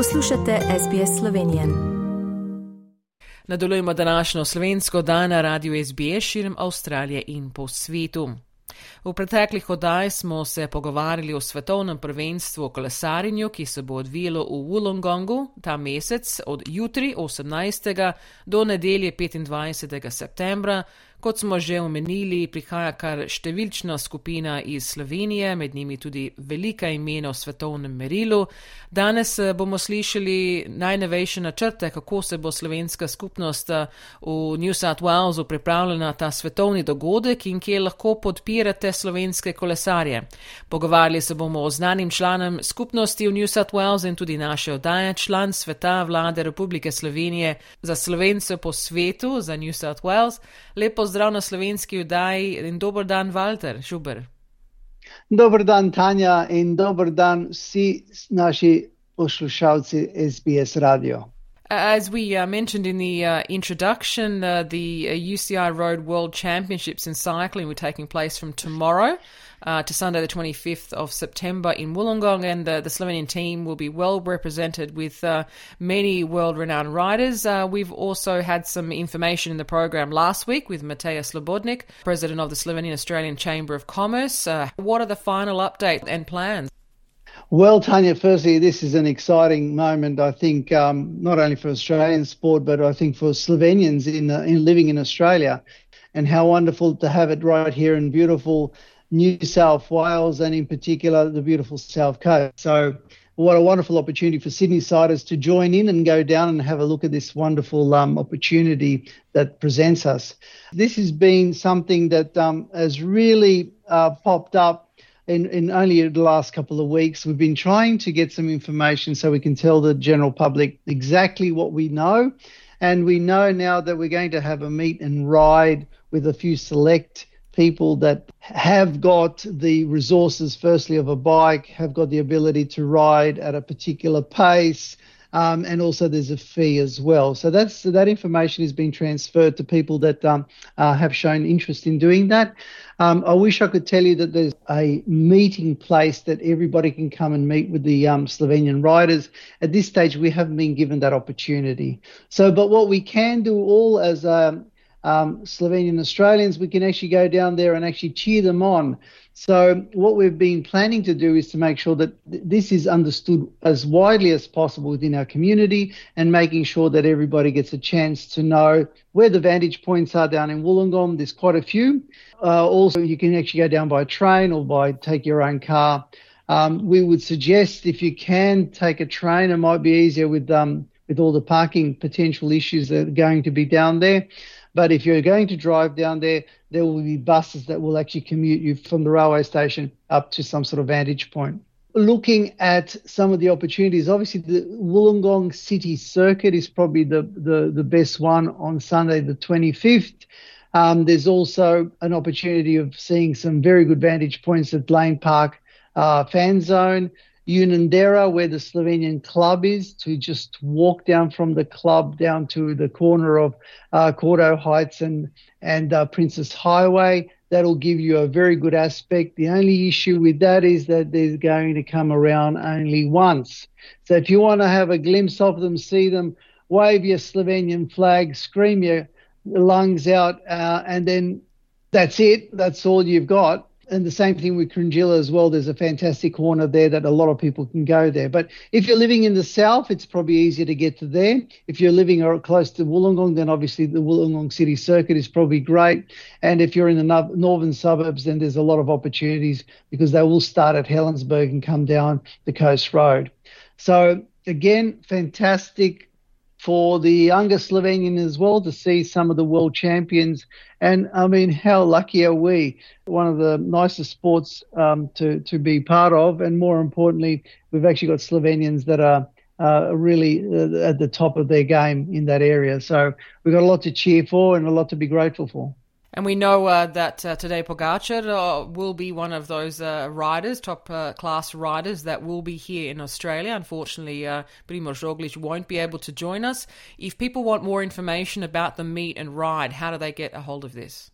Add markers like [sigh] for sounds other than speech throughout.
Poslušate SBS Slovenije. Nadaljujemo današnjo slovensko dan na radiju SBS širom Avstralije in po svetu. V preteklih oddaj smo se pogovarjali o svetovnem prvenstvu o kolesarinju, ki se bo odvijalo v Wollongongu ta mesec od jutri 18. do nedelje 25. septembra. Kot smo že omenili, prihaja kar številčna skupina iz Slovenije, med njimi tudi velika imena v svetovnem merilu. Danes eh, bomo slišali najnovejše načrte, kako se bo slovenska skupnost eh, v New South Walesu pripravljala na ta svetovni dogodek in kje lahko podpirate slovenske kolesarje. Pogovarjali se bomo o znanim članom skupnosti v New South Wales in tudi naše oddaje, član sveta vlade Republike Slovenije za slovence po svetu, za New South Wales. Lepo pozdrav na slovenski vdaji in dober dan, Walter Šuber. Dober dan, Tanja, in dober dan vsi naši poslušalci SBS Radio. As we uh, mentioned in the uh, introduction, uh, the UCI Road World Championships in cycling were taking place from tomorrow uh, to Sunday, the 25th of September in Wollongong, and the, the Slovenian team will be well represented with uh, many world renowned riders. Uh, we've also had some information in the program last week with Matej Slobodnik, president of the Slovenian Australian Chamber of Commerce. what are the final updates and plans? Well, Tanya, firstly, this is an exciting moment, I think, um, not only for Australian sport, but I think for Slovenians in, in living in Australia. And how wonderful to have it right here in beautiful New South Wales and, in particular, the beautiful South Coast. So, what a wonderful opportunity for Sydney siders to join in and go down and have a look at this wonderful um, opportunity that presents us. This has been something that um, has really uh, popped up in, in only the last couple of weeks. We've been trying to get some information so we can tell the general public exactly what we know. And we know now that we're going to have a meet and ride with a few select people that have got the resources, firstly, of a bike, have got the ability to ride at a particular pace. Um, and also there's a fee as well. So that's that information is being transferred to people that um, uh, have shown interest in doing that. Um, I wish I could tell you that there's a meeting place that everybody can come and meet with the um, Slovenian riders. At this stage, we haven't been given that opportunity. So, but what we can do all as um, um, Slovenian Australians, we can actually go down there and actually cheer them on. So, what we've been planning to do is to make sure that th- this is understood as widely as possible within our community and making sure that everybody gets a chance to know where the vantage points are down in Wollongong. There's quite a few. Uh, also, you can actually go down by train or by take your own car. Um, we would suggest if you can take a train, it might be easier with um, with all the parking potential issues that are going to be down there. But if you're going to drive down there, there will be buses that will actually commute you from the railway station up to some sort of vantage point. Looking at some of the opportunities, obviously the Wollongong City Circuit is probably the, the, the best one on Sunday, the 25th. Um, there's also an opportunity of seeing some very good vantage points at Lang Park uh, Fan Zone. Unanderra, where the Slovenian club is, to just walk down from the club down to the corner of uh, Cordeaux Heights and and uh, Princes Highway. That'll give you a very good aspect. The only issue with that is that they're going to come around only once. So if you want to have a glimpse of them, see them, wave your Slovenian flag, scream your lungs out, uh, and then that's it. That's all you've got and the same thing with Cringila as well. There's a fantastic corner there that a lot of people can go there. But if you're living in the south, it's probably easier to get to there. If you're living close to Wollongong, then obviously the Wollongong City Circuit is probably great. And if you're in the northern suburbs, then there's a lot of opportunities because they will start at Helensburgh and come down the coast road. So again, fantastic for the younger Slovenian as well to see some of the world champions. And I mean, how lucky are we? One of the nicest sports um, to, to be part of. And more importantly, we've actually got Slovenians that are uh, really uh, at the top of their game in that area. So we've got a lot to cheer for and a lot to be grateful for. And we know uh, that uh, Tadej Pogacar uh, will be one of those uh, riders, top uh, class riders, that will be here in Australia. Unfortunately, uh, Primoz Roglic won't be able to join us. If people want more information about the meet and ride, how do they get a hold of this?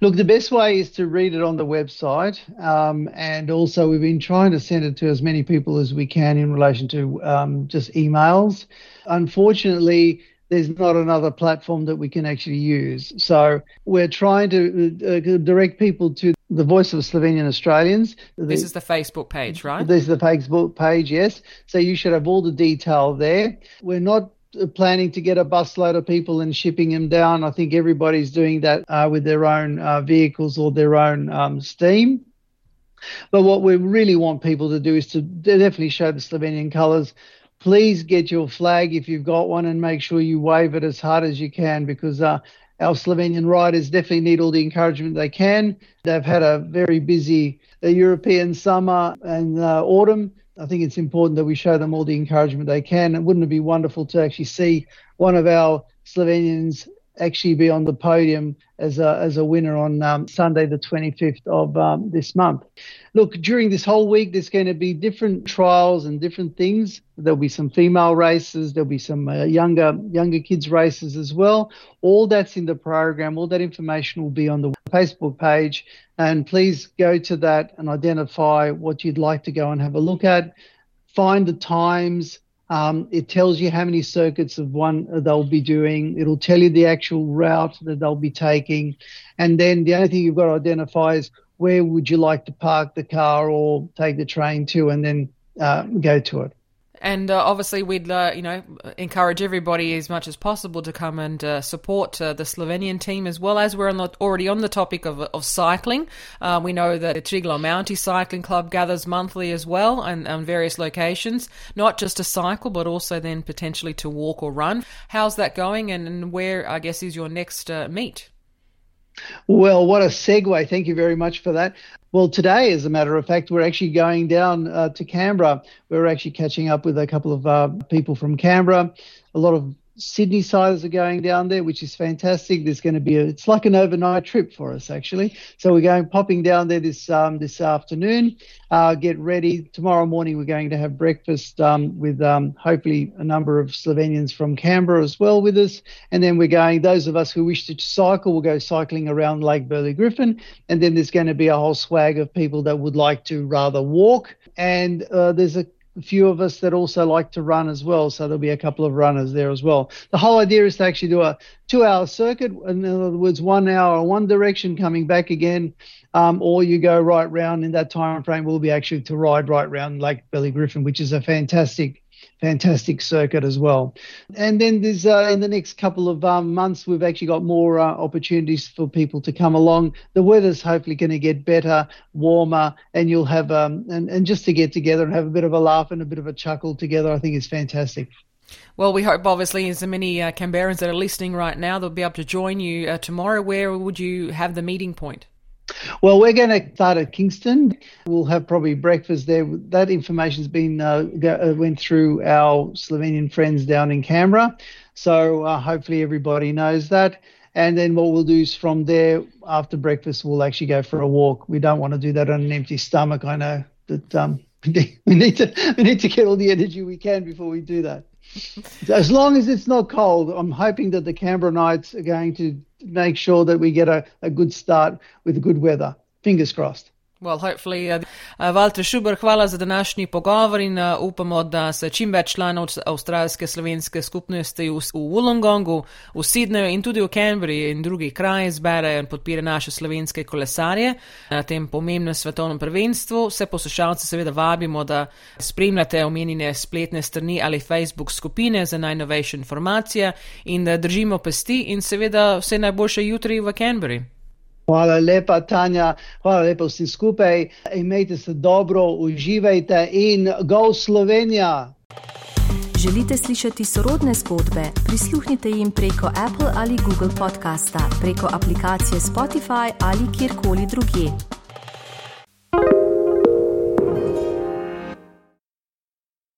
Look, the best way is to read it on the website. Um, and also, we've been trying to send it to as many people as we can in relation to um, just emails. Unfortunately, there's not another platform that we can actually use. So we're trying to uh, direct people to the Voice of Slovenian Australians. This is the Facebook page, right? This is the Facebook page, yes. So you should have all the detail there. We're not planning to get a busload of people and shipping them down. I think everybody's doing that uh, with their own uh, vehicles or their own um, steam. But what we really want people to do is to definitely show the Slovenian colours. Please get your flag if you've got one and make sure you wave it as hard as you can because uh, our Slovenian riders definitely need all the encouragement they can. They've had a very busy uh, European summer and uh, autumn I think it's important that we show them all the encouragement they can. And wouldn't it be wonderful to actually see one of our Slovenians actually be on the podium as a, as a winner on um, Sunday, the 25th of um, this month. Look, during this whole week, there's going to be different trials and different things. There'll be some female races. There'll be some uh, younger younger kids races as well. All that's in the program. All that information will be on the Facebook page. And please go to that and identify what you'd like to go and have a look at. Find the times, um, it tells you how many circuits of one they'll be doing. It'll tell you the actual route that they'll be taking. And then the only thing you've got to identify is where would you like to park the car or take the train to and then uh, go to it. And uh, obviously, we'd uh, you know encourage everybody as much as possible to come and uh, support uh, the Slovenian team as well as we're on the, already on the topic of, of cycling. Uh, we know that the Triglav Mountie Cycling Club gathers monthly as well and on various locations, not just to cycle but also then potentially to walk or run. How's that going, and, and where I guess is your next uh, meet? Well, what a segue. Thank you very much for that. Well, today, as a matter of fact, we're actually going down uh, to Canberra. We're actually catching up with a couple of uh, people from Canberra. A lot of Sydney siders are going down there, which is fantastic. There's going to be a, it's like an overnight trip for us actually. So we're going popping down there this um, this afternoon. Uh, get ready. Tomorrow morning we're going to have breakfast um, with um, hopefully a number of Slovenians from Canberra as well with us. And then we're going. Those of us who wish to cycle will go cycling around Lake Burley Griffin. And then there's going to be a whole swag of people that would like to rather walk. And uh, there's a a few of us that also like to run as well. So there'll be a couple of runners there as well. The whole idea is to actually do a two hour circuit. In other words, one hour one direction coming back again, um, or you go right round in that time frame will be actually to ride right round Lake Burley Griffin, which is a fantastic fantastic circuit as well. And then there's uh, in the next couple of um, months, we've actually got more uh, opportunities for people to come along. The weather's hopefully going to get better, warmer, and you'll have um, and, and just to get together and have a bit of a laugh and a bit of a chuckle together, I think is fantastic. Well, we hope obviously as many uh, Canberrans that are listening right now, they'll be able to join you uh, tomorrow. Where would you have the meeting point? Well, we're going to start at Kingston. We'll have probably breakfast there. That information's been uh, uh, went through our Slovenian friends down in Canberra, so uh, hopefully everybody knows that. And then what we'll do is from there after breakfast, we'll actually go for a walk. We don't want to do that on an empty stomach. I know that um, [laughs] we need to we need to get all the energy we can before we do that. as long as it's not cold, I'm hoping that the Canberra Knights are going to make sure that we get a, a good start with good weather. Fingers crossed. Well, hopefully. Uh, uh, Walter Šuber, hvala za današnji pogovor in uh, upamo, da se čim več članov avstralske slovenske skupnosti v, v Wollongongu, v Sydneyju in tudi v Canberri in drugih krajih zberejo in podpirajo naše slovenske kolesarje na tem pomembnem svetovnem prvenstvu. Vse poslušalce seveda vabimo, da spremljate omenjene spletne strani ali Facebook skupine za najnovejše informacije in da držimo pesti in seveda vse najboljše jutri v Canberri. Hvala lepa, Tanja, hvala lepa vsi skupaj. Imejte se dobro, uživajte in go Slovenija! Želite slišati sorodne zgodbe? Prisluhnite jim preko Apple ali Google podcasta, preko aplikacije Spotify ali kjerkoli drugje.